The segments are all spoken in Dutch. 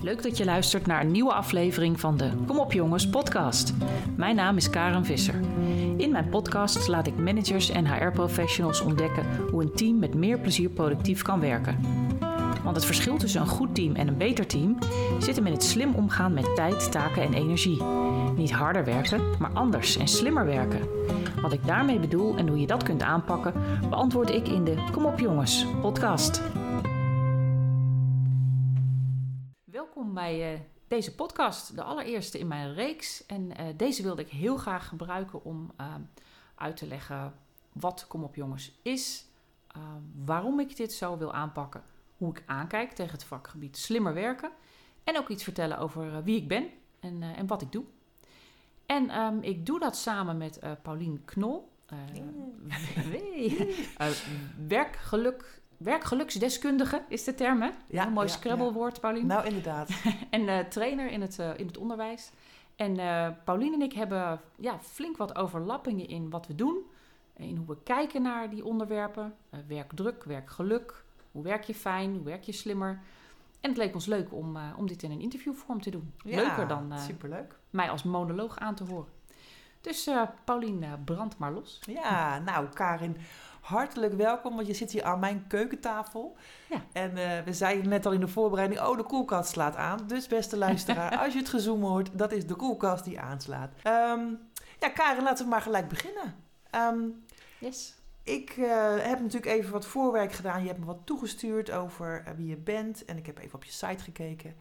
Leuk dat je luistert naar een nieuwe aflevering van de Kom op jongens podcast. Mijn naam is Karen Visser. In mijn podcast laat ik managers en HR-professionals ontdekken hoe een team met meer plezier productief kan werken. Want het verschil tussen een goed team en een beter team zit hem in het slim omgaan met tijd, taken en energie. Niet harder werken, maar anders en slimmer werken. Wat ik daarmee bedoel en hoe je dat kunt aanpakken, beantwoord ik in de Kom op jongens podcast. Bij uh, deze podcast, de allereerste in mijn reeks. En uh, deze wilde ik heel graag gebruiken om uh, uit te leggen wat Kom op jongens is, waarom ik dit zo wil aanpakken, hoe ik aankijk tegen het vakgebied slimmer werken en ook iets vertellen over wie ik ben en, en wat ik doe. En um, ik doe dat samen met Paulien Knol. werkgeluk Werkgeluksdeskundige is de term, hè? Ja, een mooi ja, scrabblewoord, ja. Pauline. Nou, inderdaad. en uh, trainer in het, uh, in het onderwijs. En uh, Pauline en ik hebben ja, flink wat overlappingen in wat we doen. In hoe we kijken naar die onderwerpen. werkdruk, werkgeluk. Hoe werk je fijn, hoe werk je slimmer. En het leek ons leuk om, om dit in een interviewvorm te doen. Leuker dan superleuk. mij als monoloog aan te horen. Dus Pauline, brand maar los. Ja, nou Karin hartelijk welkom, want je zit hier aan mijn keukentafel. Ja. En uh, we zeiden net al in de voorbereiding, oh, de koelkast slaat aan. Dus beste luisteraar, als je het gezoom hoort, dat is de koelkast die aanslaat. Um, ja, Karen, laten we maar gelijk beginnen. Um, yes. Ik uh, heb natuurlijk even wat voorwerk gedaan. Je hebt me wat toegestuurd over uh, wie je bent. En ik heb even op je site gekeken.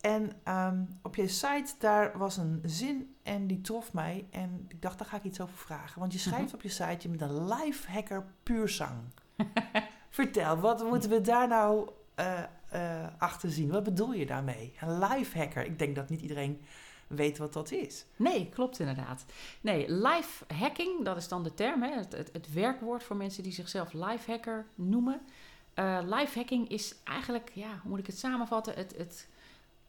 En um, op je site, daar was een zin en die trof mij. En ik dacht, daar ga ik iets over vragen. Want je schrijft mhm. op je site, je bent een lifehacker puur zang. Vertel, wat moeten we daar nou uh, uh, achter zien? Wat bedoel je daarmee? Een lifehacker. Ik denk dat niet iedereen weet wat dat is. Nee, klopt inderdaad. Nee, lifehacking, dat is dan de term, hè? Het, het, het werkwoord voor mensen die zichzelf lifehacker noemen. Uh, lifehacking is eigenlijk, ja, hoe moet ik het samenvatten? Het, het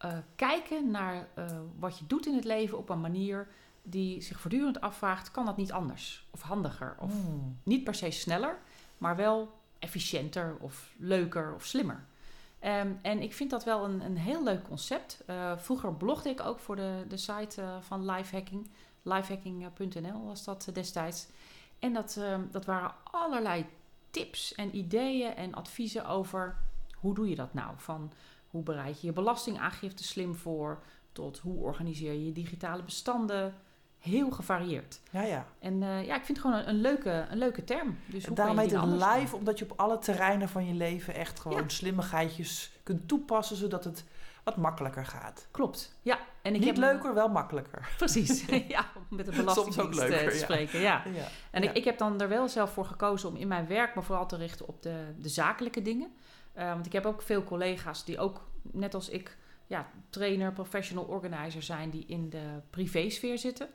uh, kijken naar uh, wat je doet in het leven op een manier die zich voortdurend afvraagt: kan dat niet anders of handiger? Of mm. niet per se sneller, maar wel efficiënter of leuker of slimmer. Um, en ik vind dat wel een, een heel leuk concept. Uh, vroeger blogde ik ook voor de, de site van Lifehacking. Lifehacking.nl was dat destijds. En dat, dat waren allerlei tips en ideeën en adviezen over hoe doe je dat nou? Van hoe bereid je je belastingaangifte slim voor? Tot hoe organiseer je je digitale bestanden? Heel gevarieerd. Ja, ja. En uh, ja, ik vind het gewoon een, een, leuke, een leuke term. Dus hoe daarom heet het live, omdat je op alle terreinen van je leven echt gewoon ja. slimmigheidjes kunt toepassen, zodat het wat makkelijker gaat. Klopt, ja. En ik Niet heb leuker, wel makkelijker. Precies, ja, om met de belastingdienst eh, leuker, te spreken. Ja. ja. En Ik, ik heb dan er wel zelf voor gekozen om in mijn werk me vooral te richten op de, de zakelijke dingen. Uh, want ik heb ook veel collega's die ook, net als ik, ja, trainer, professional organizer zijn, die in de privésfeer zitten.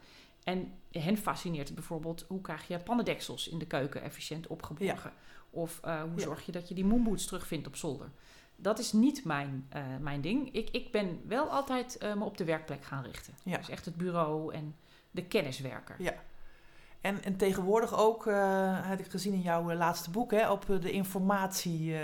En hen fascineert het bijvoorbeeld hoe krijg je pannendeksels in de keuken efficiënt opgeborgen. Ja. Of uh, hoe ja. zorg je dat je die moonboots terugvindt op zolder. Dat is niet mijn, uh, mijn ding. Ik, ik ben wel altijd me op de werkplek gaan richten. Ja. Dus echt het bureau en de kenniswerker. Ja. En, en tegenwoordig ook, had ik gezien in jouw laatste boek, hè, op de informatie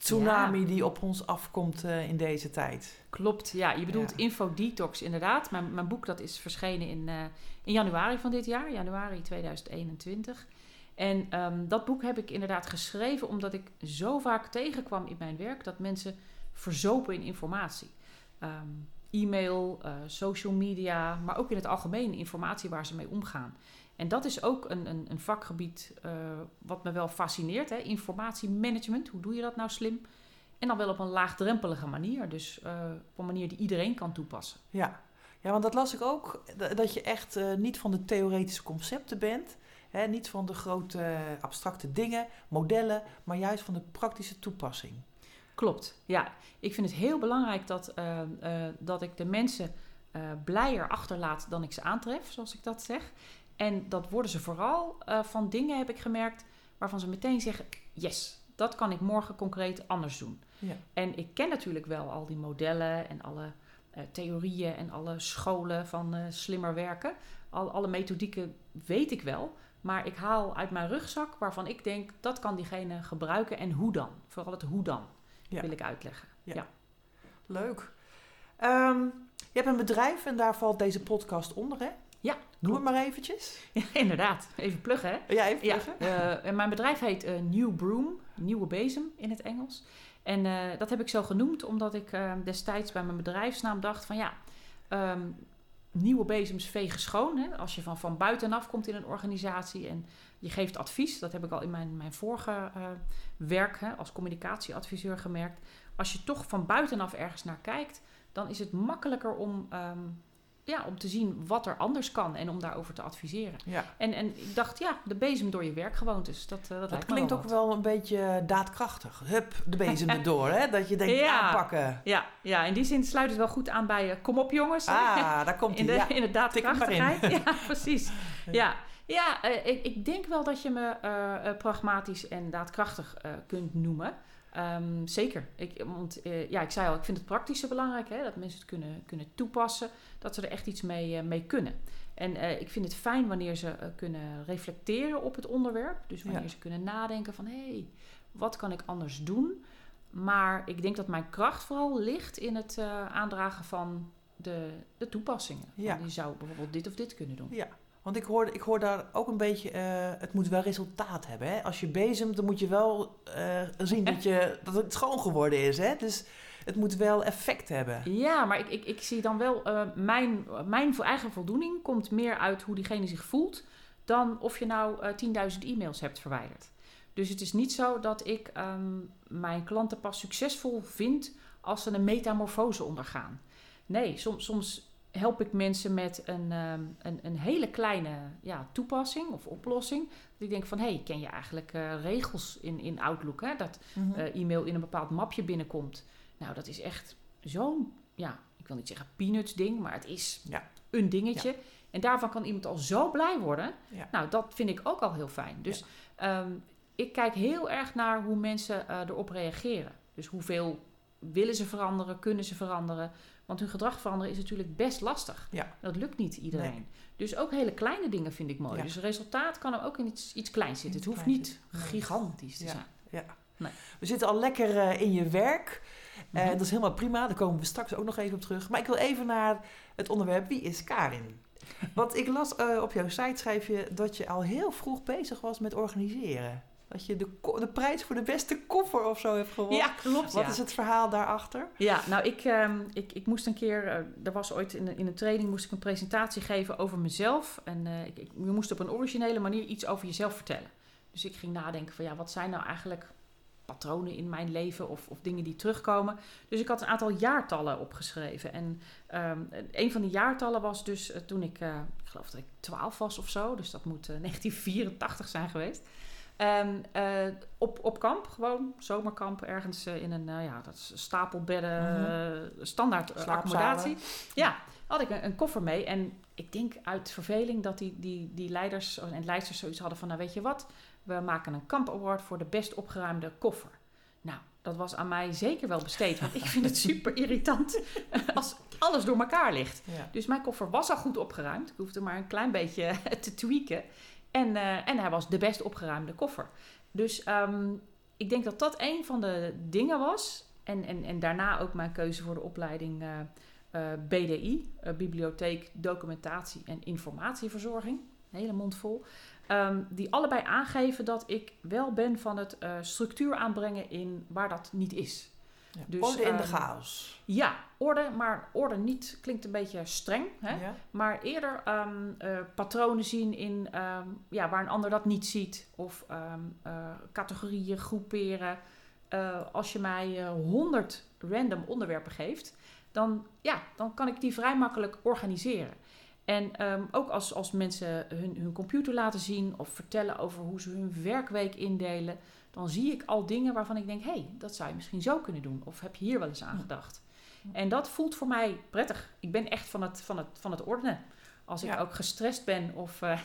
tsunami die op ons afkomt uh, in deze tijd. Klopt, ja. Je bedoelt ja. Infodetox inderdaad. Mijn, mijn boek dat is verschenen in, uh, in januari van dit jaar, januari 2021. En um, dat boek heb ik inderdaad geschreven omdat ik zo vaak tegenkwam in mijn werk dat mensen verzopen in informatie. Um, e-mail, uh, social media, maar ook in het algemeen informatie waar ze mee omgaan. En dat is ook een, een, een vakgebied uh, wat me wel fascineert. Hè? Informatiemanagement, hoe doe je dat nou slim? En dan wel op een laagdrempelige manier. Dus uh, op een manier die iedereen kan toepassen. Ja, ja want dat las ik ook. Dat je echt uh, niet van de theoretische concepten bent. Hè? Niet van de grote abstracte dingen, modellen. Maar juist van de praktische toepassing. Klopt, ja. Ik vind het heel belangrijk dat, dat ik de mensen blijer achterlaat dan ik ze aantref, zoals ik dat zeg. En dat worden ze vooral uh, van dingen, heb ik gemerkt, waarvan ze meteen zeggen: Yes, dat kan ik morgen concreet anders doen. Ja. En ik ken natuurlijk wel al die modellen en alle uh, theorieën en alle scholen van uh, slimmer werken. Al, alle methodieken weet ik wel. Maar ik haal uit mijn rugzak waarvan ik denk dat kan diegene gebruiken en hoe dan. Vooral het hoe dan ja. wil ik uitleggen. Ja. Leuk. Ehm, je hebt een bedrijf en daar valt deze podcast onder, hè? Ja, Noem het maar eventjes. Ja, inderdaad. Even pluggen, hè? Ja, even Ja, zeggen. eh, en mijn bedrijf heet eh, New Broom, nieuwe bezem in het Engels. En eh, dat heb ik zo genoemd omdat ik destijds bij mijn bedrijfsnaam dacht van ja, ehm, nieuwe bezems vegen schoon. Hè? Als je van, van buitenaf komt in een organisatie en je geeft advies, dat heb ik al in mijn, mijn vorige werk hè, als communicatieadviseur gemerkt. Als je toch van buitenaf ergens naar kijkt, dan is het makkelijker om, ehm, ja, om te zien wat er anders kan en om daarover te adviseren. Ja. En, en ik dacht, ja, de bezem door je werkgewoontes. Dat, eh, dat, Dat klinkt wel ook wat. wel een beetje daadkrachtig. Hup, de bezem erdoor, hè? Dat je denkt, Ja. aanpakken. Ja, ja, in die zin sluit het wel goed aan bij... eh, kom op jongens. Ah, daar komt in, hij. de, Ja. in de in. daadkrachtigheid. Ja, precies. Ja, ja eh, ik, ik denk wel dat je me pragmatisch en daadkrachtig kunt noemen. Ehm, zeker. Ik, want eh, ja, ik zei al, ik vind het praktische belangrijk. Hè, dat mensen het kunnen, kunnen toepassen. Dat ze er echt iets mee, eh, mee kunnen. En eh, ik vind het fijn wanneer ze kunnen reflecteren op het onderwerp. Dus wanneer Ja. ze kunnen nadenken van... hé, hey, wat kan ik anders doen? Maar ik denk dat mijn kracht vooral ligt in het aandragen van de, de toepassingen. Ja. Je zou bijvoorbeeld dit of dit kunnen doen. Ja, want ik hoor, ik hoor daar ook een beetje, eh, het moet wel resultaat hebben. Hè? Als je bezemt, dan moet je wel eh, zien dat, je, dat het schoon geworden is. Hè? Dus het moet wel effect hebben. Ja, maar ik, ik, ik zie dan wel, eh, mijn, mijn eigen voldoening komt meer uit hoe diegene zich voelt, dan of je nou eh 10.000 e-mails hebt verwijderd. Dus het is niet zo dat ik ehm, mijn klanten pas succesvol vind als ze een metamorfose ondergaan. Nee, soms, soms help ik mensen met een, ehm, een, een hele kleine ja, toepassing of oplossing. Dat ik denk van, hé, hey, ken je eigenlijk eh, regels in, in Outlook? Hè? Dat Mhm. eh, e-mail in een bepaald mapje binnenkomt. Nou, dat is echt zo'n, ja, ik wil niet zeggen peanuts ding, maar het is Ja. een dingetje. En daarvan kan iemand al zo blij worden. Ja. Nou, dat vind ik ook al heel fijn. Dus ehm, ik kijk heel erg naar hoe mensen eh, erop reageren. Dus hoeveel willen ze veranderen, kunnen ze veranderen. Want hun gedrag veranderen is natuurlijk best lastig. Ja. Dat lukt niet iedereen. Nee. Dus ook hele kleine dingen vind ik mooi. Ja. Dus het resultaat kan er ook in iets, iets kleins zitten. Iets Het hoeft niet gigantisch te Ja. zijn. Ja. Nee. We zitten al lekker eh, in je werk. Eh, Mhm. dat is helemaal prima. Daar komen we straks ook nog even op terug. Maar ik wil even naar het onderwerp wie is Karin? Want ik las eh, op jouw site schrijf je dat je al heel vroeg bezig was met organiseren. Dat je de, de prijs voor de beste koffer of zo hebt gewonnen. Ja, klopt. Wat ja. is het verhaal daarachter? Ja, nou, ik, ehm, ik, ik moest een keer, eh, er was ooit in, een- in een training, moest ik een presentatie geven over mezelf. En eh, ik, ik, je moest op een originele manier iets over jezelf vertellen. Dus ik ging nadenken van, ja, wat zijn nou eigenlijk patronen in mijn leven of, of dingen die terugkomen. Dus ik had een aantal jaartallen opgeschreven. En ehm, een van die jaartallen was dus eh, toen ik, ik geloof dat ik 12 was of zo. Dus dat moet eh, 1984 zijn geweest. En eh, op, op kamp, gewoon zomerkamp, ergens eh, in een uh, ja, dat is stapelbedden, Mhm. standaard accommodatie. Ja, had ik een, een, koffer mee. En ik denk uit verveling dat die, die, die leiders en leidsters zoiets hadden van, nou weet je wat, we maken een kamp award voor de best opgeruimde koffer. Nou, dat was aan mij zeker wel besteed, want ik vind het super irritant als alles door elkaar ligt. Ja. Dus mijn koffer was al goed opgeruimd. Ik hoefde maar een klein beetje te tweaken. En, uh, en hij was de best opgeruimde koffer. Dus um, ik denk dat dat een van de dingen was. En, en, en daarna ook mijn keuze voor de opleiding uh, uh, BDI, Bibliotheek, Documentatie en Informatieverzorging. Een hele mond vol. Um, die allebei aangeven dat ik wel ben van het structuur aanbrengen in waar dat niet is. Ja, dus, orde in de um, chaos. Ja, orde, maar orde niet klinkt een beetje streng. Hè? Ja. Maar eerder um, uh, patronen zien in um, ja, waar een ander dat niet ziet. Of um, uh, categorieën groeperen. Uh, als je mij honderd random onderwerpen geeft, dan, ja, dan kan ik die vrij makkelijk organiseren. En ook als, als mensen hun, hun computer laten zien of vertellen over hoe ze hun werkweek indelen, dan zie ik al dingen waarvan ik denk: hé, hey, dat zou je misschien zo kunnen doen. Of heb je hier wel eens aan gedacht? En dat voelt voor mij prettig. Ik ben echt van het, van het, van het ordenen. Als ik ook gestrest ben of uh,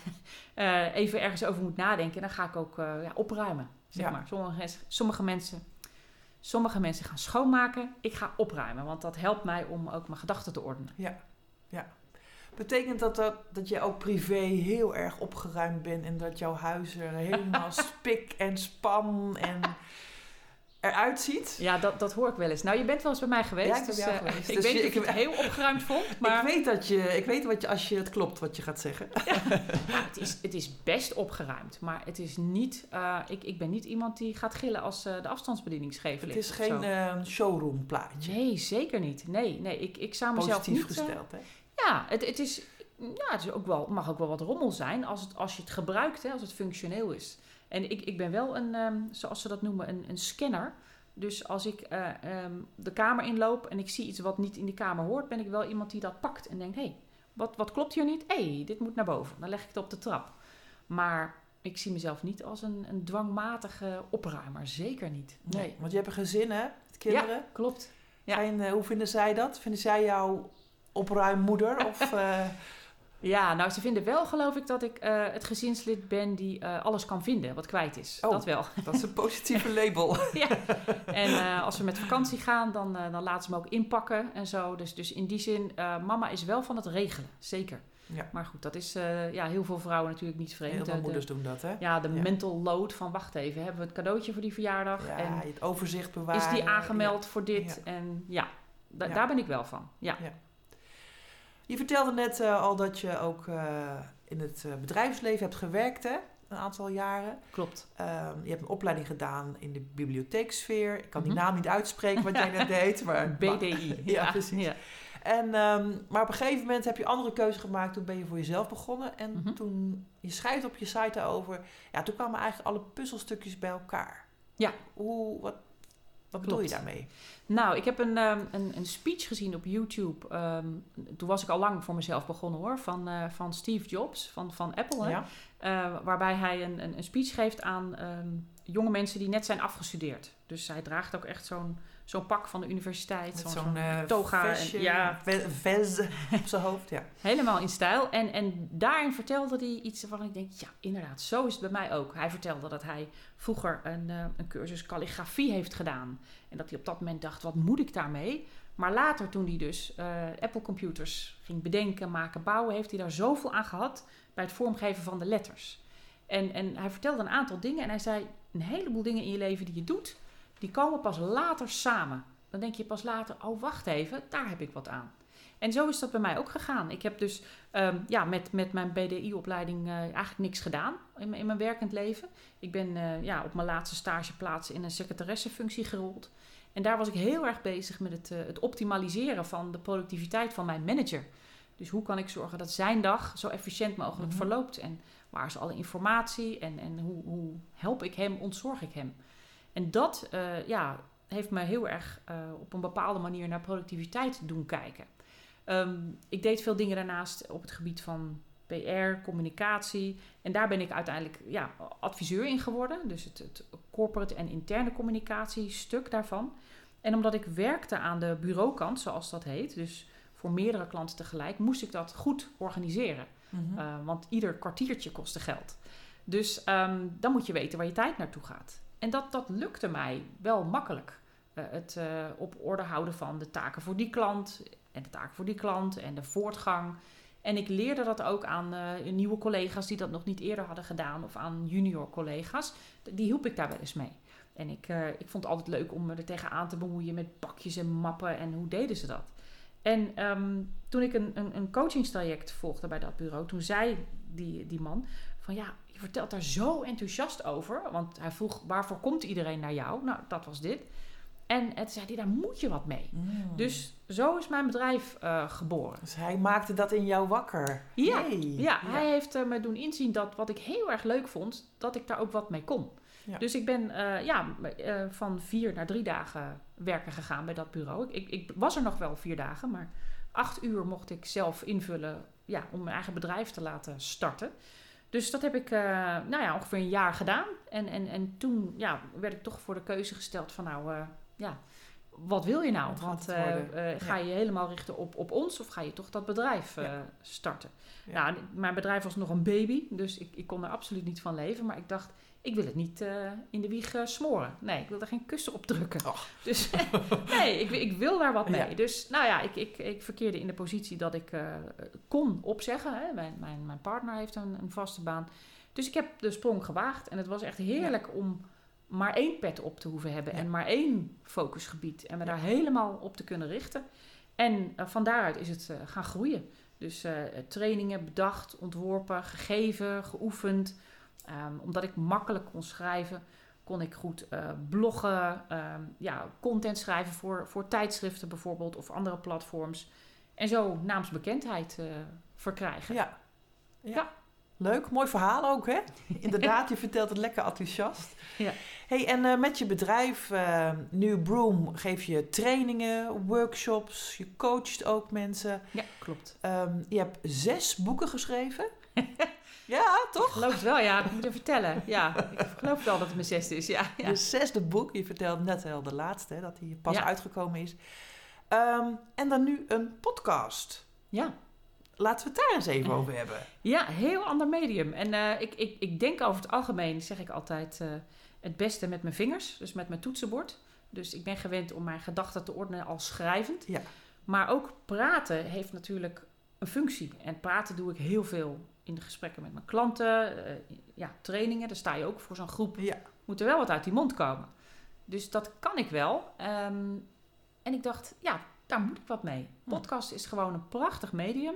uh, even ergens over moet nadenken, dan ga ik ook uh, ja, opruimen. Zeg Ja. maar. Sommige, sommige, mensen, sommige mensen gaan schoonmaken. Ik ga opruimen, want dat helpt mij om ook mijn gedachten te ordenen. Ja. Betekent dat, dat dat je ook privé heel erg opgeruimd bent en dat jouw huis er helemaal spik en span en eruit ziet. Ja, dat, dat hoor ik wel eens. Nou, je bent wel eens bij mij geweest. Ja, ik dus, eh, geweest. ik Dus weet je- je ik- het heel opgeruimd vond, maar Ik weet dat je, ik weet wat je, als je het klopt wat je gaat zeggen. nou, het, is, het is best opgeruimd. Maar het is niet, eh, ik, ik ben niet iemand die gaat gillen als eh, de afstandsbedieningsgever Het ligt is geen showroom plaatje. Nee, zeker niet. Nee, nee ik, ik zou mezelf Positief niet... gesteld, hè? Ja, het, het, is, ja, het is ook wel, mag ook wel wat rommel zijn als, het, als je het gebruikt, hè, als het functioneel is. En ik, ik ben wel een, ehm, zoals ze dat noemen, een, een scanner. Dus als ik eh, ehm, de kamer inloop en ik zie iets wat niet in die kamer hoort, ben ik wel iemand die dat pakt en denkt: hé, hey, wat, wat klopt hier niet? Hé, hey, dit moet naar boven. Dan leg ik het op de trap. Maar ik zie mezelf niet als een, een dwangmatige opruimer. Zeker niet. Nee. Want je hebt een gezin, hè? Met kinderen. Klopt. Ja. Zijn, eh, hoe vinden zij dat? Vinden zij jou opruimmoeder? Of, eh, Ja, nou, ze vinden wel, geloof ik, dat ik eh, het gezinslid ben die eh, alles kan vinden wat kwijt is. Oh. Dat wel. dat is een positieve label. ja. En als we met vakantie gaan, dan, dan laten ze me ook inpakken en zo. Dus, dus in die zin, mama is wel van het regelen, zeker. Ja. Maar goed, dat is ja, heel veel vrouwen natuurlijk niet vreemd. Heel veel de- moeders doen dat, hè? ja, de Ja. mental load van wacht even, hebben we het cadeautje voor die verjaardag? Ja, en het overzicht bewaren. is die aangemeld voor dit? En ja, da- Ja. daar ben ik wel van. Ja, Je vertelde net eh, al dat je ook eh, in het eh, bedrijfsleven hebt gewerkt, hè? Een aantal jaren. klopt. Ehm, je hebt een opleiding gedaan in de bibliotheeksfeer. Ik kan die Mhm. naam niet uitspreken wat jij net deed, maar... BDI. Ja, precies. Ja. En, ehm, maar op een gegeven moment heb je andere keuze gemaakt. Toen ben je voor jezelf begonnen. En Mhm. toen, je schrijft op je site daarover. Ja, toen kwamen eigenlijk alle puzzelstukjes bij elkaar. Ja. Hoe, wat, wat bedoel je daarmee? Nou, ik heb een, ehm, een, een speech gezien op YouTube. Ehm, toen was ik al lang voor mezelf begonnen hoor. Van, eh, van Steve Jobs van, van Apple. Hè? Eh, waarbij hij een, een, een speech geeft aan ehm, jonge mensen die net zijn afgestudeerd. Dus hij draagt ook echt zo'n zo'n pak van de universiteit. Zo'n- eh, toga. En, ja, ve- vez op zijn hoofd. Ja. helemaal in stijl. En, en daarin vertelde hij iets waarvan ik denk, ja, inderdaad, zo is het bij mij ook. Hij vertelde dat hij vroeger een, eh, een cursus calligrafie heeft gedaan. En dat hij op dat moment dacht, wat moet ik daarmee? Maar later, toen hij dus eh, Apple computers ging bedenken, maken, bouwen, heeft hij daar zoveel aan gehad bij het vormgeven van de letters. En, en hij vertelde een aantal dingen en hij zei, een heleboel dingen in je leven die je doet, die komen pas later samen. Dan denk je pas later, oh wacht even, daar heb ik wat aan. En zo is dat bij mij ook gegaan. Ik heb dus ehm, ja, met, met mijn BDI-opleiding eh, eigenlijk niks gedaan in, mijn- in mijn werkend leven. Ik ben eh, ja, op mijn laatste stageplaats in een secretaressefunctie gerold. En daar was ik heel erg bezig met het, eh, het optimaliseren van de productiviteit van mijn manager. Dus hoe kan ik zorgen dat zijn dag zo efficiënt mogelijk Mhm. verloopt? En waar is alle informatie? En, en hoe, hoe help ik hem, ontzorg ik hem? En dat eh, ja, heeft me heel erg eh, op een bepaalde manier naar productiviteit doen kijken. Ehm, ik deed veel dingen daarnaast op het gebied van PR, communicatie. En daar ben ik uiteindelijk ja, adviseur in geworden. Dus het, het corporate en interne communicatie stuk daarvan. En omdat ik werkte aan de bureaukant, zoals dat heet, dus voor meerdere klanten tegelijk, moest ik dat goed organiseren. Mhm. Uh, want ieder kwartiertje kostte geld. Dus um, dan moet je weten waar je tijd naartoe gaat. En dat, dat lukte mij wel makkelijk. Uh, het uh, op orde houden van de taken voor die klant en de taken voor die klant en de voortgang. En ik leerde dat ook aan uh, nieuwe collega's die dat nog niet eerder hadden gedaan of aan junior collega's. Die hielp ik daar wel eens mee. En ik, ik vond het altijd leuk om me er tegenaan te bemoeien met pakjes en mappen en hoe deden ze dat. En um, toen ik een, een, een coachingstraject volgde bij dat bureau, toen zei die, die man van ja, je vertelt daar zo enthousiast over. Want hij vroeg, waarvoor komt iedereen naar jou? Nou, dat was dit. En toen zei hij, daar moet je wat mee. Mm. Dus zo is mijn bedrijf uh, geboren. Dus hij maakte dat in jou wakker. Ja, ja, ja, hij heeft uh, me doen inzien dat wat ik heel erg leuk vond, dat ik daar ook wat mee kon. Ja. Dus ik ben uh, ja, van vier naar drie dagen werken gegaan bij dat bureau. Ik, ik, was er nog wel vier dagen, maar acht uur mocht ik zelf invullen ja, om mijn eigen bedrijf te laten starten. Dus dat heb ik uh, nou ja, ongeveer een jaar gedaan. En, en, en toen ja, werd ik toch voor de keuze gesteld van nou, uh, ja, wat wil je nou? Want uh, ga je helemaal richten op, op ons of ga je toch dat bedrijf ja. starten? Ja. Nou, mijn bedrijf was nog een baby, dus ik, ik kon er absoluut niet van leven. Maar ik dacht, ik wil het niet uh, in de wieg uh, smoren. Nee, ik wil er geen kussen op drukken. Oh. Dus nee, ik, ik, wil daar wat mee. Ja. Dus nou ja, ik, ik, ik verkeerde in de positie dat ik uh, kon opzeggen. Hè. Mijn, mijn, mijn partner heeft een, een, vaste baan. Dus ik heb de sprong gewaagd. En het was echt heerlijk ja. om maar één pet op te hoeven hebben Ja. en maar één focusgebied. En me daar helemaal op te kunnen richten. En eh, van daaruit is het eh, gaan groeien. Dus eh, trainingen bedacht, ontworpen, gegeven, geoefend. Ehm, omdat ik makkelijk kon schrijven, kon ik goed eh, bloggen, ehm, ja, content schrijven voor, voor tijdschriften bijvoorbeeld of andere platforms. En zo naamsbekendheid eh verkrijgen. Ja. ja. Ja. Leuk, mooi verhaal ook, hè? Inderdaad, je vertelt het lekker enthousiast. Ja. hey, en eh, met je bedrijf eh New Broom geef je trainingen, workshops, je coacht ook mensen. Ja, klopt. Ehm, je hebt zes boeken geschreven. ja, Ik toch? geloof het wel, ja. Ik moet het vertellen. Ja, ik geloof wel dat het mijn zesde is. Ja, ja. Je zesde boek. Je vertelde net al de laatste, hè, dat hij pas Ja. uitgekomen is. Ehm, en dan nu een podcast. ja. Laten we het daar eens even over hebben. Ja, heel ander medium. En eh, ik, ik, ik denk over het algemeen, zeg ik altijd, eh, het beste met mijn vingers. Dus met mijn toetsenbord. Dus ik ben gewend om mijn gedachten te ordenen als schrijvend. Ja. Maar ook praten heeft natuurlijk een functie. En praten doe ik heel veel in de gesprekken met mijn klanten. eh, ja, trainingen, daar sta je ook voor zo'n groep. Ja. Moet er wel wat uit die mond komen. Dus dat kan ik wel. Ehm, en ik dacht, ja, daar moet ik wat mee. Podcast is gewoon een prachtig medium.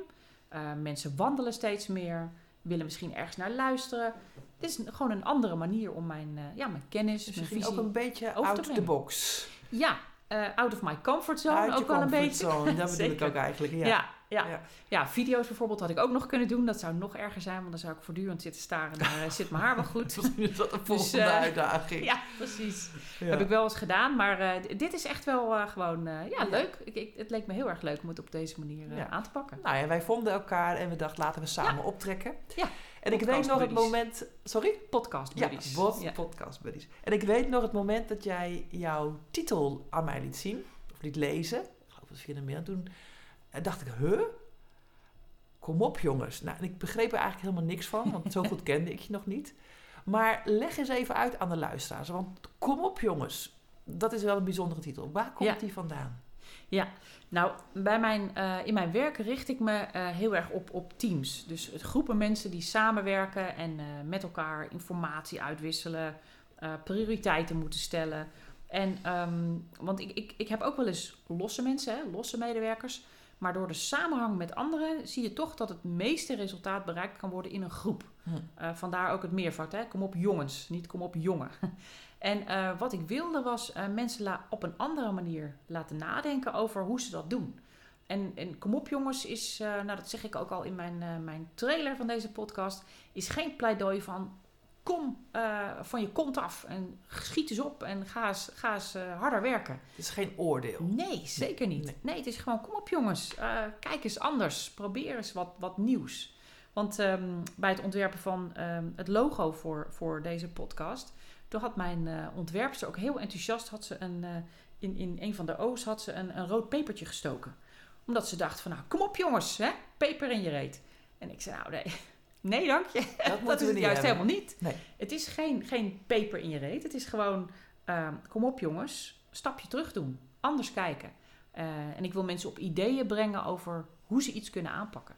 Uh, mensen wandelen steeds meer, willen misschien ergens naar luisteren. Het is gewoon een andere manier om mijn, uh, ja, mijn kennis, Dus mijn misschien visie... ook een beetje out the brengen. box. Ja, uh, out of my comfort zone Uit ook wel een beetje. comfortzone, Dat bedoel ik ook eigenlijk. Ja. Ja, ja, Ja. ja. video's bijvoorbeeld had ik ook nog kunnen doen. Dat zou nog erger zijn, want dan zou ik voortdurend zitten staren. Maar uh, zit mijn haar wel goed. Misschien is dat de volgende eh, uitdaging. ja, precies. Ja. Heb ik wel eens gedaan. Maar dit is echt wel gewoon ja, Ja. leuk. Ik, ik, het leek me heel erg leuk om het op deze manier aan te pakken. Nou ja, wij vonden elkaar en we dachten laten we samen optrekken. Ja. En ik weet nog het moment... Sorry? Podcast Ja, buddies. Ja. podcast buddies. En ik weet nog het moment dat jij jouw titel aan mij liet zien. Of liet lezen. Ik geloof dat via de mail. En toen eh, dacht ik, huh? Kom op jongens. Nou, en ik begreep er eigenlijk helemaal niks van. Want zo goed kende ik je nog niet. Maar leg eens even uit aan de luisteraars. Want kom op jongens. Dat is wel een bijzondere titel. Waar komt Ja. die vandaan? Nou, bij mijn, eh, in mijn werk richt ik me eh, heel erg op, op teams. Dus het groepen mensen die samenwerken en eh, met elkaar informatie uitwisselen, prioriteiten moeten stellen. En, ehm, want ik, ik, ik heb ook wel eens losse mensen, hè, losse medewerkers. Maar door de samenhang met anderen zie je toch dat het meeste resultaat bereikt kan worden in een groep. Hm. Eh, vandaar ook het meervoud, hè? kom op jongens, niet kom op jongen. en eh, wat ik wilde was eh, mensen op een andere manier laten nadenken over hoe ze dat doen. En, en kom op jongens is, nou dat zeg ik ook al in mijn, mijn trailer van deze podcast, is geen pleidooi van kom eh, van je kont af en schiet eens op en ga eens, ga eens eh, harder werken. Het is geen oordeel. Nee, zeker niet. Nee. Nee, het is gewoon, kom op jongens, eh, kijk eens anders, probeer eens wat, wat nieuws. Want ehm, bij het ontwerpen van ehm, het logo voor, voor deze podcast, toen had mijn ontwerpster ook heel enthousiast, had ze een, in, in een van de O's had ze een, een rood pepertje gestoken. Omdat ze dacht van, nou, kom op jongens, hè, peper in je reet. En ik zei, nou nee, nee dank je. Dat Dat moeten is we het niet juist hebben. helemaal niet. Nee. Het is geen, geen peper in je reet. Het is gewoon, ehm, kom op jongens, stapje terug doen. Anders kijken. Eh, en ik wil mensen op ideeën brengen over hoe ze iets kunnen aanpakken.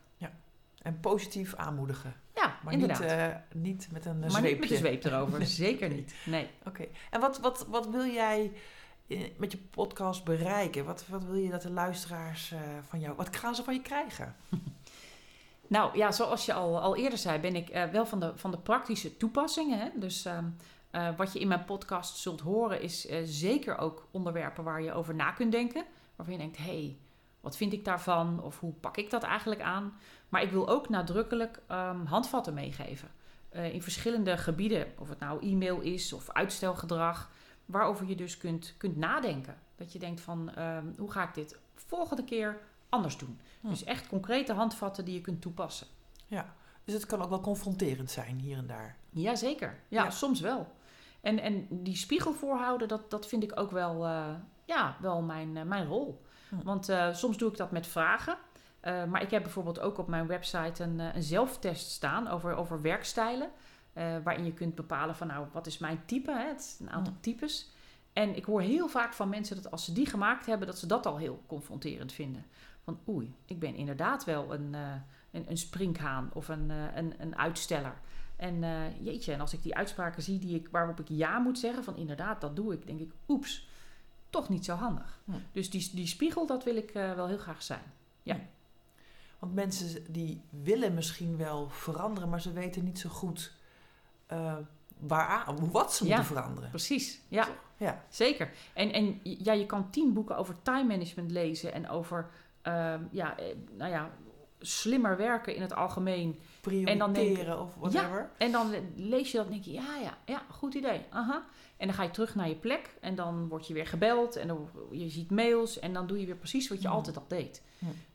En positief aanmoedigen. Ja, Maar inderdaad. niet, eh, niet met een maar zweepje. niet met de zweep erover. Nee. Zeker niet. Nee. Oké. En wat, wat, wat wil jij eh, met je podcast bereiken? Wat, wat wil je dat de luisteraars eh, van jou... Wat gaan ze van je krijgen? Nou ja, zoals je al, al eerder zei, ben ik eh, wel van de, van de praktische toepassingen. Hè? Dus ehm, eh, wat je in mijn podcast zult horen, is eh, zeker ook onderwerpen waar je over na kunt denken. Waarvan je denkt, hé, hey, wat vind ik daarvan? Of hoe pak ik dat eigenlijk aan? Maar ik wil ook nadrukkelijk ehm, handvatten meegeven. In verschillende gebieden, of het nou e-mail is of uitstelgedrag, waarover je dus kunt, kunt nadenken. Dat je denkt van, ehm, hoe ga ik dit volgende keer anders doen? Hm. Dus echt concrete handvatten die je kunt toepassen. Dus het kan ook wel confronterend zijn hier en daar. Jazeker, ja, Ja. soms wel. En, en die spiegel voorhouden, dat, dat vind ik ook wel, eh, ja, wel mijn, eh, mijn rol. Hm. Want eh, soms doe ik dat met vragen. Maar ik heb bijvoorbeeld ook op mijn website een, een zelftest staan over, over werkstijlen. waarin je kunt bepalen van nou, wat is mijn type? Hè? Het is een aantal Hm. types. En ik hoor heel vaak van mensen dat als ze die gemaakt hebben, dat ze dat al heel confronterend vinden. Van oei, ik ben inderdaad wel een, eh, een, een sprinkhaan of een, eh, een, een uitsteller. En eh, jeetje, en als ik die uitspraken zie die ik, waarop ik ja moet zeggen, van inderdaad, dat doe ik, denk ik, oeps, toch niet zo handig. Hm. Dus die, die spiegel, dat wil ik wel heel graag zijn. Ja. Want mensen die willen misschien wel veranderen, maar ze weten niet zo goed uh, waaraan, wat ze Ja. moeten veranderen. Precies, ja, Ja, zeker. En, en ja, je kan tien boeken over time management lezen en over, ehm, ja, eh, nou ja, slimmer werken in het algemeen. En dan denk- prioriteren of whatever. En dan lees je dat en denk je, ja, ja, ja, goed idee. Aha. En dan ga je terug naar je plek en dan word je weer gebeld en dan, je ziet mails en dan doe je weer precies wat je Hmm. altijd al deed.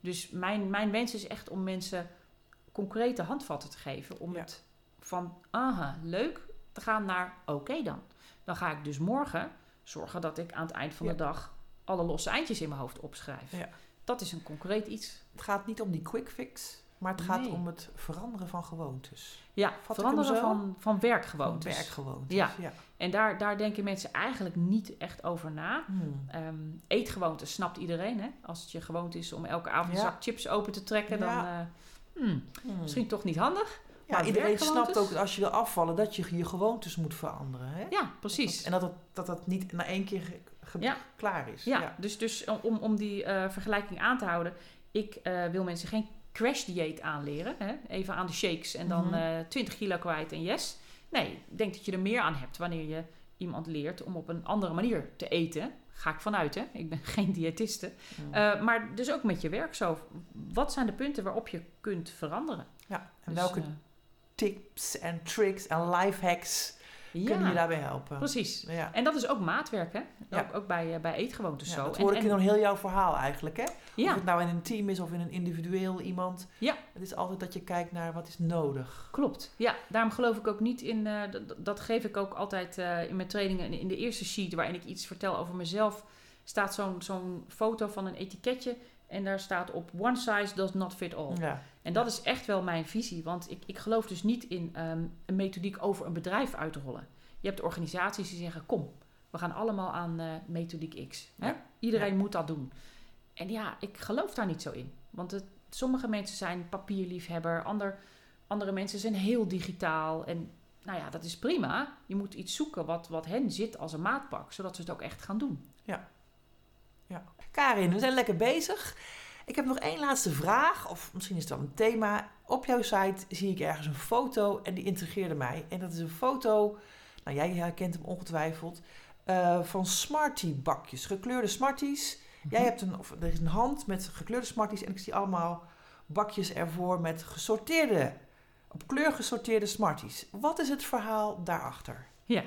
Dus mijn, mijn wens is echt om mensen concrete handvatten te geven om het van, aha, leuk, te gaan naar, oké dan. Dan ga ik dus morgen zorgen dat ik aan het eind van de dag alle losse eindjes in mijn hoofd opschrijf. Dat is een concreet iets. Het gaat niet om die quick fix, maar het gaat Nee. om het veranderen van gewoontes. Ja, veranderen van, van Van werkgewoontes. werkgewoontes. Ja. ja. En daar, daar denken mensen eigenlijk niet echt over na. Hmm. Ehm, eetgewoontes snapt iedereen. Hè? Als het je gewoonte is om elke avond een zak chips open te trekken, dan eh, hmm, Hmm. misschien toch niet handig. Ja, iedereen snapt ook dat als je wil afvallen, dat je je gewoontes moet veranderen. Hè? Ja, precies. En dat het, dat dat niet na één keer Ja. klaar is. Ja, dus, dus om, om die eh, vergelijking aan te houden. Ik eh, wil mensen geen crash dieet aanleren. Hè? Even aan de shakes en dan Mhm. eh 20 kilo kwijt en yes. Nee, ik denk dat je er meer aan hebt wanneer je iemand leert om op een andere manier te eten. Ga ik vanuit, hè? Ik ben geen diëtiste. Eh, maar dus ook met je werk zo. Wat zijn de punten waarop je kunt veranderen? ja. En Dus, welke eh, tips en tricks en life hacks ja, kunnen je daarbij helpen? precies. Ja. En dat is ook maatwerk, hè? Ja. Ook, ook bij, eh, bij eetgewoontes zo. dat En- hoor ik en- in dan heel jouw verhaal eigenlijk. Hè? Of het nou in een team is of in een individueel iemand. Ja. Het is altijd dat je kijkt naar wat is nodig. klopt. Ja, daarom geloof ik ook niet in... eh, dat, dat geef ik ook altijd eh, in mijn trainingen. In de eerste sheet waarin ik iets vertel over mezelf... staat zo'n zo'n foto van een etiketje... en daar staat op... one size does not fit all. Ja. En dat is echt wel mijn visie. Want ik, ik geloof dus niet in ehm, een methodiek over een bedrijf uitrollen. Je hebt organisaties die zeggen: kom, we gaan allemaal aan eh, methodiek X. Hè? Ja. Iedereen Ja. moet dat doen. En ja, ik geloof daar niet zo in. Want het, sommige mensen zijn papierliefhebber, ander, andere mensen zijn heel digitaal. En nou ja, dat is prima. Je moet iets zoeken wat, wat hen zit als een maatpak, zodat ze het ook echt gaan doen. Karin, we zijn lekker bezig. Ik heb nog één laatste vraag, of misschien is het wel een thema. Op jouw site zie ik ergens een foto en die intrigeerde mij. En dat is een foto, nou jij herkent hem ongetwijfeld, eh, van Smartie-bakjes, gekleurde Smarties. Jij hebt een, of er is een hand met gekleurde Smarties en ik zie allemaal bakjes ervoor met gesorteerde, op kleur gesorteerde Smarties. Wat is het verhaal daarachter? Ja,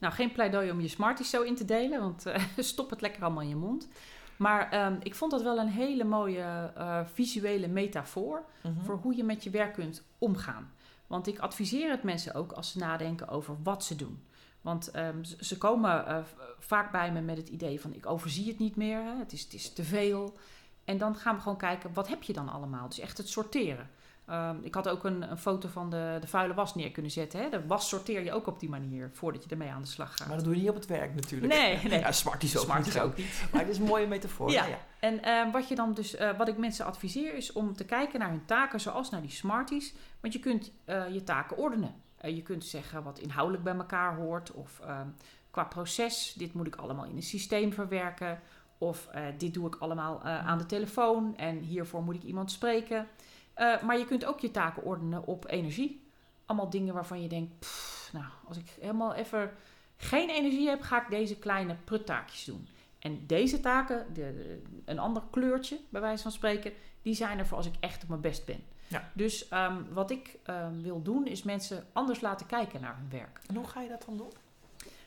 nou geen pleidooi om je Smarties zo in te delen, want eh, stop het lekker allemaal in je mond. Maar ehm, ik vond dat wel een hele mooie eh, visuele metafoor Mhm. voor hoe je met je werk kunt omgaan. Want ik adviseer het mensen ook als ze nadenken over wat ze doen. Want ehm, ze- komen eh, vaak bij me met het idee van ik overzie het niet meer, hè, het, is, het is te veel. En dan gaan we gewoon kijken, wat heb je dan allemaal? Dus echt het sorteren. Ehm, ik had ook een, een foto van de, de vuile was neer kunnen zetten. Hè? De was sorteer je ook op die manier voordat je ermee aan de slag gaat. Maar dat doe je niet op het werk natuurlijk. Nee, nee. Ja, Smarties ook niet. ook niet. Maar het is een mooie metafoor. Ja. ja. En eh, wat je dan dus, eh, wat ik mensen adviseer, is om te kijken naar hun taken zoals naar die Smarties. Want je kunt eh, je taken ordenen. Eh, je kunt zeggen wat inhoudelijk bij elkaar hoort. Of ehm, qua proces, dit moet ik allemaal in een systeem verwerken. Of dit doe ik allemaal aan de telefoon en hiervoor moet ik iemand spreken. Eh, maar je kunt ook je taken ordenen op energie. Allemaal dingen waarvan je denkt, pff, nou, als ik helemaal even geen energie heb, ga ik deze kleine pruttaakjes doen. En deze taken, de, de- een ander kleurtje bij wijze van spreken, die zijn er voor als ik echt op mijn best ben. Ja. Dus ehm, wat ik ehm, wil doen, is mensen anders laten kijken naar hun werk. En hoe ga je dat dan doen?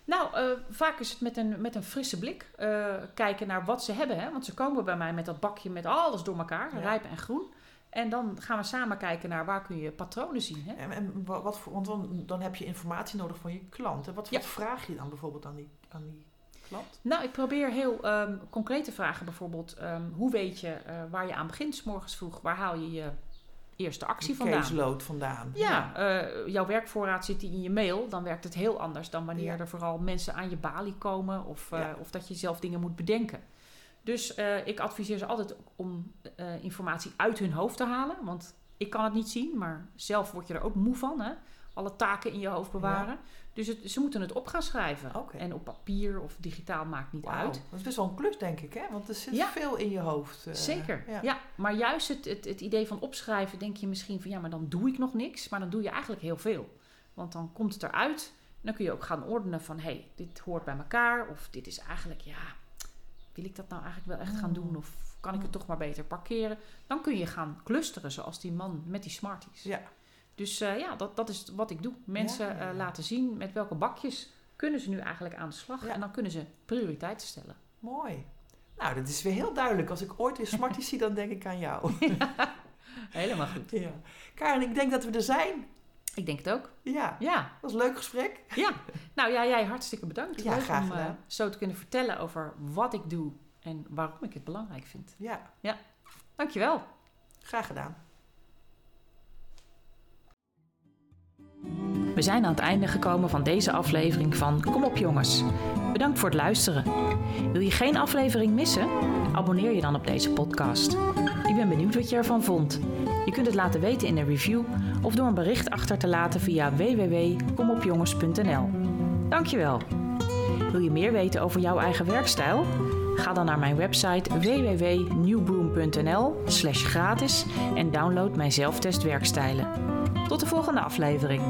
Nou, eh, vaak is het met een, met een frisse blik eh, kijken naar wat ze hebben. Hè? Want ze komen bij mij met dat bakje met alles door elkaar, Ja. rijp en groen. En dan gaan we samen kijken naar waar kun je patronen zien. Hè? En, en wa- wat voor, want dan, dan heb je informatie nodig van je klant. En wat, Ja. wat vraag je dan bijvoorbeeld aan die, aan die klant? Nou, ik probeer heel ehm, concreet te vragen. Bijvoorbeeld, ehm, hoe weet je eh, waar je aan begint 's morgens vroeg? Waar haal je je eerste actie vandaan? caseload vandaan. Ja, eh, jouw werkvoorraad zit die in je mail. Dan werkt het heel anders dan wanneer Ja. er vooral mensen aan je balie komen. Of, eh, Ja. of dat je zelf dingen moet bedenken. Dus eh, ik adviseer ze altijd om eh, informatie uit hun hoofd te halen. Want ik kan het niet zien, maar zelf word je er ook moe van. Hè? alle taken in je hoofd bewaren. Dus het, ze moeten het op gaan schrijven. En op papier of digitaal maakt niet uit. Dat is best wel een klus, denk ik, hè? Want er zit Ja. veel in je hoofd. eh, Zeker, ja. ja. Maar juist het, het, het idee van opschrijven, denk je misschien van ja, maar dan doe ik nog niks. Maar dan doe je eigenlijk heel veel. Want dan komt het eruit. En dan kun je ook gaan ordenen van hé, hey, dit hoort bij elkaar. Of dit is eigenlijk, ja, wil ik dat nou eigenlijk wel echt gaan doen? Of kan ik het toch maar beter parkeren? Dan kun je gaan clusteren, zoals die man met die Smarties. Ja. Dus eh, ja, dat, dat is wat ik doe. Mensen Ja, ja, ja. eh, laten zien met welke bakjes kunnen ze nu eigenlijk aan de slag. En dan kunnen ze prioriteiten stellen. Mooi. Nou, dat is weer heel duidelijk. Als ik ooit weer Smarties zie, dan denk ik aan jou. Helemaal goed. ja. Karen, ik denk dat we er zijn. Ik denk het ook. Ja, Ja, dat was een leuk gesprek. ja. Nou ja, jij hartstikke bedankt. Ja, Leuk graag om eh, zo te kunnen vertellen over wat ik doe en waarom ik het belangrijk vind. Ja, Dankjewel. graag gedaan. We zijn aan het einde gekomen van deze aflevering van Kom op jongens. Bedankt voor het luisteren. Wil je geen aflevering missen? Abonneer je dan op deze podcast. Ik ben benieuwd wat je ervan vond. Je kunt het laten weten in een review of door een bericht achter te laten via www.komopjongens.nl. Dankjewel. Wil je meer weten over jouw eigen werkstijl? Ga dan naar mijn website www.newbroom.nl slash gratis en download mijn zelftest werkstijlen. Tot de volgende aflevering.